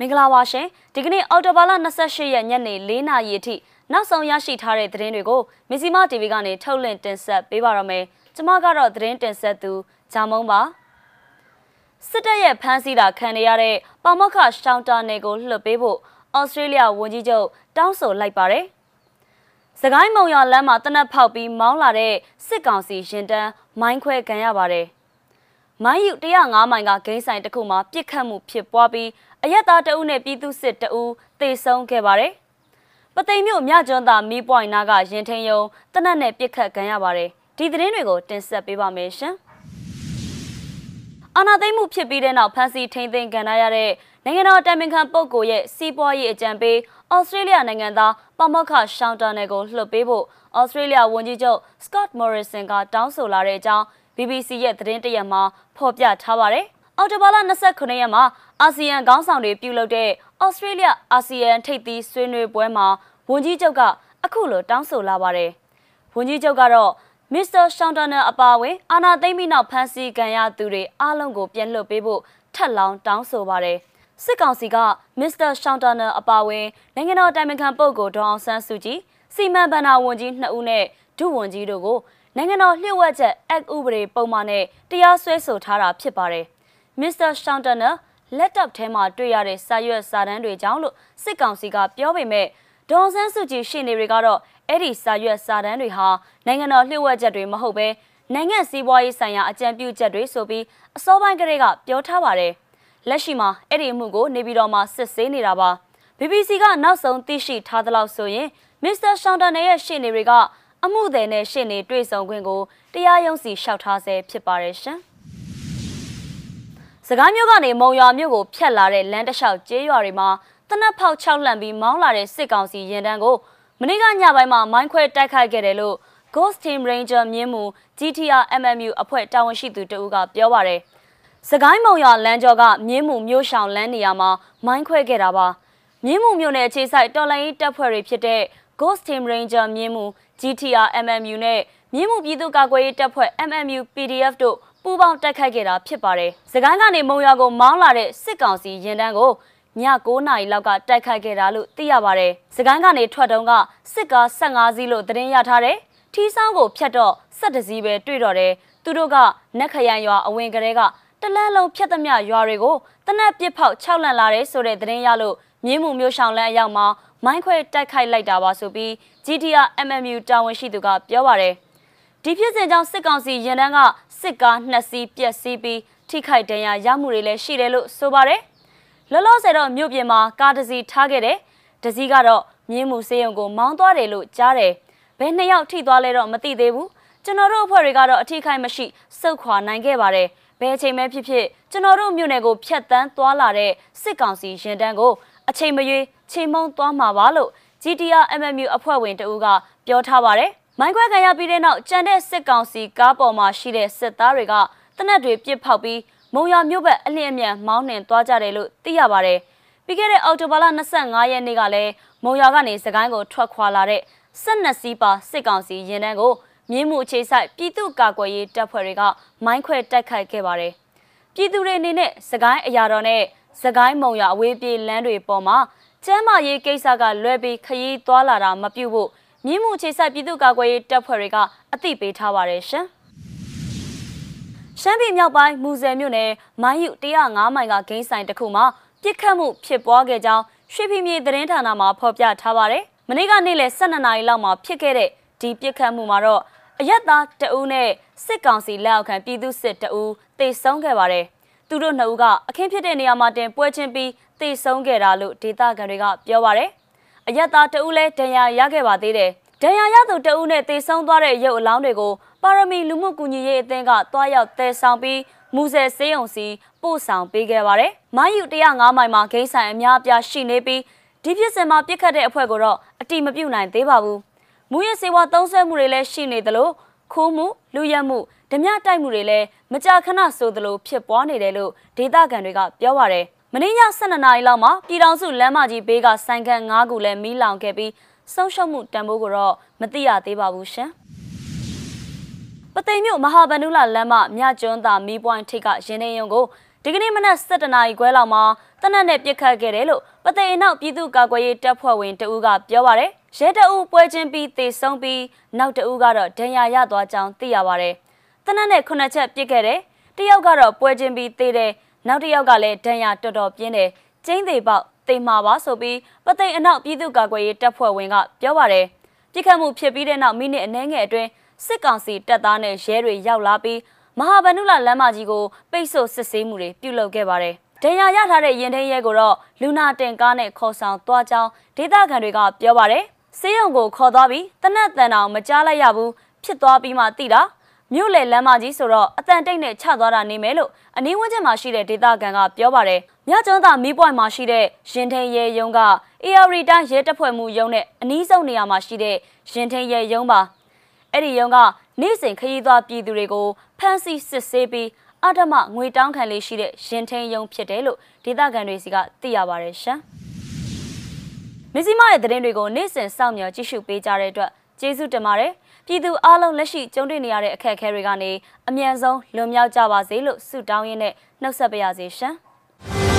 မင်္ဂလာပါရှင်ဒီကနေ့အော်တိုဘာလ28ရက်ညနေ4နာရီအထိနောက်ဆုံးရရှိထားတဲ့သတင်းတွေကိုမဇီမာ TV ကနေထုတ်လွှင့်တင်ဆက်ပေးပါရမယ်ကျွန်မကတော့သတင်းတင်ဆက်သူဂျာမုံပါစစ်တပ်ရဲ့ဖမ်းဆီးတာခံရတဲ့ပေါမခရှောင်းတာနယ်ကိုလှုပ်ပေးဖို့ဩစတြေးလျဝန်ကြီးချုပ်တောင်းဆိုလိုက်ပါတယ်စကိုင်းမုံရလမ်းမှာတနက်ဖောက်ပြီးမောင်းလာတဲ့စစ်ကောင်စီရင်တန်းမိုင်းခွဲခံရပါတယ်မိုင်းယူ105မိုင်ကဂိမ်းဆိုင်တစ်ခုမှာပြစ်ခတ်မှုဖြစ်ပွားပြီး အရက်သားတအုပ်နဲ့ပြည်သူစစ်တအုပ်တေဆုံးခဲ့ပါတယ်။ပသိမ်မြို့မြကျွန်းသားမီးပွိုင်နာကရင်ထင်းယုံတနက်နဲ့ပြစ်ခတ်ခံရပါတယ်။ဒီသတင်းတွေကိုတင်ဆက်ပေးပါမယ်ရှင်။အာနာသိမ့်မှုဖြစ်ပြီးတဲ့နောက်ဖမ်းဆီးထိန်းသိမ်းခံရတဲ့နိုင်ငံတော်တိုင်ပင်ခံပုဂ္ဂိုလ်ရဲ့စီးပွားရေးအကြံပေးဩစတြေးလျနိုင်ငံသားပမောက္ခရှောင်းတာနယ်ကိုလှုပ်ပေးဖို့ဩစတြေးလျဝန်ကြီးချုပ် Scott Morrison ကတောင်းဆိုလာတဲ့အကြောင်း BBC ရဲ့သတင်းတရက်မှာဖော်ပြထားပါတယ်။ အော်တိုဘာလ29ရက်မှာအာဆီယံခေါင်းဆောင်တွေပြုလုပ်တဲ့ဩစတြေးလျအာဆီယံထိပ်သီးဆွေးနွေးပွဲမှာဝန်ကြီးချုပ်ကအခုလိုတောင်းဆိုလာပါတယ်။ဝန်ကြီးချုပ်ကတော့မစ္စတာရှောင်းတနာအပါအဝင်အာနာသိမ့်ပြီးနောက်ဖမ်းဆီးခံရသူတွေအားလုံးကိုပြန်လွှတ်ပေးဖို့ထပ်လောင်းတောင်းဆိုပါတယ်။စစ်ကောင်စီကမစ္စတာရှောင်းတနာအပါအဝင်နိုင်ငံတော်တိုင်ပင်ခံပုဂ္ဂိုလ်ဒေါအောင်ဆန်းစုကြည်စီမံဘဏ္ဍာဝန်ကြီး2ဦးနဲ့ဒုဝန်ကြီးတို့ကိုနိုင်ငံတော်လျှို့ဝှက်ချက်အက်ဥပဒေပုံမှန်နဲ့တရားစွဲဆိုထားတာဖြစ်ပါတယ်။ မစ္စတာရှောင်းတနာလက်တော့ထဲမှာတွေ့ရတဲ့စာရွက်စာတမ်းတွေကြောင့်လို့စစ်ကောင်စီကပြောပေမဲ့ဒေါ်ဆန်းစုကြည်ရှေ့နေတွေကတော့အဲ့ဒီစာရွက်စာတမ်းတွေဟာနိုင်ငံတော်လျှို့ဝှက်ချက်တွေမဟုတ်ဘဲနိုင်ငံစည်းပွားရေးဆိုင်ရာအကြံပြုချက်တွေဆိုပြီးအစောပိုင်းကတည်းကပြောထားပါတယ်။လက်ရှိမှာအဲ့ဒီအမှုကိုနေပြည်တော်မှာစစ်ဆေးနေတာပါ။ BBC ကနောက်ဆုံးသိရှိထားသလောက်ဆိုရင်မစ္စတာရှောင်းတန်ရဲ့ရှေ့နေတွေကအမှုသည်နဲ့ရှေ့နေတွေ့ဆုံခွင့်ကိုတရားရုံးစီလျှောက်ထားဆဲဖြစ်ပါတယ်ရှင်။ စကိုင်းမြို့ကနေမုံရွာမြို့ကိုဖြတ်လာတဲ့လမ်းတစ်လျှောက်ကျေးရွာတွေမှာတနက်ဖောက်၆လှန်ပြီးမောင်းလာတဲ့စစ်ကောင်စီရင်တန်းကိုမနေ့ကညပိုင်းမှာမိုင်းခွဲတိုက်ခိုက်ခဲ့တယ်လို့ Ghost Team Ranger မြင်းမူ GTR MMU အဖွဲ့တာဝန်ရှိသူတဦးကပြောပါတယ်။စကိုင်းမုံရွာလမ်းကျော်ကမြင်းမူမြို့ရှောင်လမ်းနေရာမှာမိုင်းခွဲခဲ့တာပါ။မြင်းမူမြို့နယ်အခြေစိုက်တော်လိုင်းတပ်ဖွဲ့တွေဖြစ်တဲ့ Ghost Team Ranger မြင်းမူ GTR MMU နဲ့ မြင်းမူပြည်သူ့ကာကွယ်ရေးတပ်ဖွဲ့ MMU PDF တို့ပူးပေါင်းတိုက်ခိုက်ခဲ့တာဖြစ်ပါတယ်။စကိုင်းကနေမုံရွာကိုမောင်းလာတဲ့စစ်ကောင်စီရင်တန်းကိုည9နာရီလောက်ကတိုက်ခိုက်ခဲ့တာလို့သိရပါတယ်။စကိုင်းကနေထွက်တုန်းကစစ်ကား15စီးလို့သတင်းရထားတယ်။ထီးဆောင်ကိုဖြတ်တော့12စီးပဲတွေ့တော့တယ်။သူတို့ကနက်ခရန်ရွာအဝင်ကလေးကတလန်းလုံးဖြတ်သမျှရွာတွေကိုတနက်ပစ်ဖောက်6လန့်လာတယ်ဆိုတဲ့သတင်းရလို့မြင်းမှုမျိုးဆောင်လန်းအရောက်မှာမိုင်းခွဲတိုက်ခိုက်လိုက်တာပါဆိုပြီး GTR MMU တာဝန်ရှိသူကပြောပါတယ်။ ဒီဖြစ်စဉ်ကြောင့်စစ်ကောင်စီရင်တန်းကစစ်ကားနှစ်စီးပြက်စီးပြီးထိခိုက်ဒဏ်ရာရမှုတွေလည်းရှိတယ်လို့ဆိုပါတယ်။လောလောဆယ်တော့မြို့ပြင်မှာကားတစ်စီးထားခဲ့တယ်။တစ်စီးကတော့မြင်းမှုစေးရုံကိုမောင်းသွားတယ်လို့ကြားတယ်။ဘယ်နှစ်ယောက်ထိသွားလဲတော့မသိသေးဘူး။ကျွန်တော်တို့အဖွဲ့တွေကတော့အထိခိုက်မရှိစုခွာနိုင်ခဲ့ပါတယ်။ဘယ်အချိန်ပဲဖြစ်ဖြစ်ကျွန်တော်တို့မြို့နယ်ကိုဖျက်တမ်းသွားလာတဲ့စစ်ကောင်စီရင်တန်းကိုအချိန်မရွေးချိန်မုံသွားမှာပါလို့ GTR MMU အဖွဲ့ဝင်တဦးကပြောထားပါတယ်။ မိုင်းခွဲခံရပြီးတဲ့နောက်ကြံတဲ့စစ်ကောင်စီကားပေါ်မှာရှိတဲ့စစ်သားတွေကတနက်တွေပြစ်ဖောက်ပြီးမုံရမြို့ဘက်အလျင်အမြန်မောင်းနှင်သွားကြတယ်လို့သိရပါတယ်။ပြီးခဲ့တဲ့အောက်တိုဘာလ25ရက်နေ့ကလည်းမုံရကနေစကိုင်းကိုထွက်ခွာလာတဲ့12စီးပါစစ်ကောင်စီရင်တန်းကိုမြင်းမှုအခြေဆိုင်ပြည်သူ့ကာကွယ်ရေးတပ်ဖွဲ့တွေကမိုင်းခွဲတိုက်ခိုက်ခဲ့ပါတယ်။ပြည်သူတွေအနေနဲ့စကိုင်းအရာတော်နဲ့စကိုင်းမုံရအဝေးပြေးလမ်းတွေပေါ်မှာကျမ်းမာရေးကိစ္စကလွဲပြီးခရီးသွားလာတာမပြုဖို့ မြင်းမှုခြေဆိုင်ပြည်သူ့ကာကွယ်ရေးတပ်ဖွဲ့တွေကအသိပေးထားပါတယ်ရှင်။ရှမ်းပြည်မြောက်ပိုင်းမူဆယ်မြို့နယ်မိုင်းယူ105မိုင်ကဂိမ်းဆိုင်တစ်ခုမှာပြစ်ခတ်မှုဖြစ်ပွားခဲ့ကြောင်းရွှေပြည်မြေသတင်းဌာနမှဖော်ပြထားပါတယ်။မနေ့ကနေ့လယ်12နာရီလောက်မှာဖြစ်ခဲ့တဲ့ဒီပြစ်ခတ်မှုမှာတော့အရက်သားတအူးနဲ့စစ်ကောင်စီလက်အောက်ခံပြည်သူစစ်တအူးတေဆုံးခဲ့ပါတယ်။သူတို့နှစ်ဦးကအခင်းဖြစ်တဲ့နေရာမှာတင်ပွဲချင်းပြီးတေဆုံးခဲ့တာလို့ဒေသခံတွေကပြောပါတယ် အယက်သားတဦးလဲဒဏ်ရာရခဲ့ပါသေးတယ်။ဒဏ်ရာရသူတဦးနဲ့တေဆုံးသွားတဲ့ရုပ်အလောင်းတွေကိုပါရမီလူမှုကူညီရေးအသင်းကတွားရောက်တဲဆောင်ပြီးမူဆယ်စေးုံစီပို့ဆောင်ပေးခဲ့ပါတယ်။မိုင်းယူ105မိုင်မှာဂိမ်းဆိုင်အများအပြားရှိနေပြီးဒီဖြစ်စဉ်မှာပြစ်ခတ်တဲ့အဖွဲ့ကိုတော့အတိမပြုတ်နိုင်သေးပါဘူး။မူရစေဝါသုံးဆွဲမှုတွေလည်းရှိနေသလိုခိုးမှုလူရက်မှုဓမြတိုက်မှုတွေလည်းမကြာခဏဆိုသလိုဖြစ်ပွားနေတယ်လို့ဒေသခံတွေကပြောပါရယ် မင်းည12နာရီလောက်မှာပြည်တော်စုလမ်းမကြီးဘေးကဆိုင်ခန်း၅ခုလည်းမီးလောင်ခဲ့ပြီးဆုံးရှုံးမှုတန်ဖိုးကိုတော့မသိရသေးပါဘူးရှင်။ပသိမ်မြို့မဟာဗန္ဓုလလမ်းမမြကျွန်းသာမီးပွိုင်းထိပ်ကရင်းနေရုံကိုဒီကနေ့မနက်7:00နာရီခွဲလောက်မှာတနက်နဲ့ပြစ်ခတ်ခဲ့တယ်လို့ပသိမ်အနောက်ပြည်သူ့ကာကွယ်ရေးတပ်ဖွဲ့ဝင်တဦးကပြောပါရယ်ရဲတအုပ်ပွဲချင်းပြီးတေဆုံးပြီးနောက်တအုပ်ကတော့ဒဏ်ရာရသွားကြောင်းသိရပါရယ်တနက်နဲ့ခုနှစ်ချက်ပြစ်ခဲ့တယ်တယောက်ကတော့ပွဲချင်းပြီးသေးတယ် နောက်တစ်ယောက်ကလည်းဒဏ်ရာတော်တော်ပြင်းတယ်ကျင်းသေးပေါက်တိမ်မာပါဆိုပြီးပသိမ်အနောက်ပြည်သူ့ကာကွယ်ရေးတပ်ဖွဲ့ဝင်ကပြောပါရယ်ပြစ်ခတ်မှုဖြစ်ပြီးတဲ့နောက်မိနစ်အနည်းငယ်အတွင်းစစ်ကောင်စီတပ်သားနဲ့ရဲတွေရောက်လာပြီးမဟာဗန္ဓုလလမ်းမကြီးကိုပိတ်ဆို့စစ်ဆေးမှုတွေပြုလုပ်ခဲ့ပါတယ်။ဒဏ်ရာရထားတဲ့ရင်ထင်းရဲကိုတော့လူနာတင်ကားနဲ့ခေါ်ဆောင်သွားကြောင်းဒေသခံတွေကပြောပါတယ်။ဆေးရုံကိုခေါ်သွားပြီးတနက်တန်တောင်မကြားလိုက်ရဘူးဖြစ်သွားပြီးမှသိတာ မြို့လေလမ်းမကြီးဆိုတော့အတန်တိတ်နဲ့ချသွားတာနေမယ်လို့အနီးဝန်းကျင်မှာရှိတဲ့ဒေသခံကပြောပါတယ်။မြကျွန်းသာမီးပွိုင်မှာရှိတဲ့ရင်ထင်းရဲရုံးက AR တိုင်းရဲတပ်ဖွဲ့မှုရုံးနဲ့အနီးဆုံးနေရာမှာရှိတဲ့ရင်ထင်းရဲရုံးပါ။အဲ့ဒီရုံးကနေ့စဉ်ခရီးသွားပြည်သူတွေကိုဖမ်းဆီးစစ်ဆေးပြီးအဓမ္မငွေတောင်းခံလေးရှိတဲ့ရင်ထင်းယုံဖြစ်တယ်လို့ဒေသခံတွေစီကသိရပါတယ်ရှင်။မစ္စည်းမရဲ့သတင်းတွေကိုနေ့စဉ်စောင့်မျှော်ကြည့်ရှုပေးကြတဲ့အတွက်ကျေးဇူးတင်ပါတယ်။ ပြည်သူအားလုံးလက်ရှိကြုံတွေ့နေရတဲ့အခက်အခဲတွေကနေအမြန်ဆုံးလွန်မြောက်ကြပါစေလို့ဆုတောင်းရင်းနဲ့နှုတ်ဆက်ပါရစေရှင်။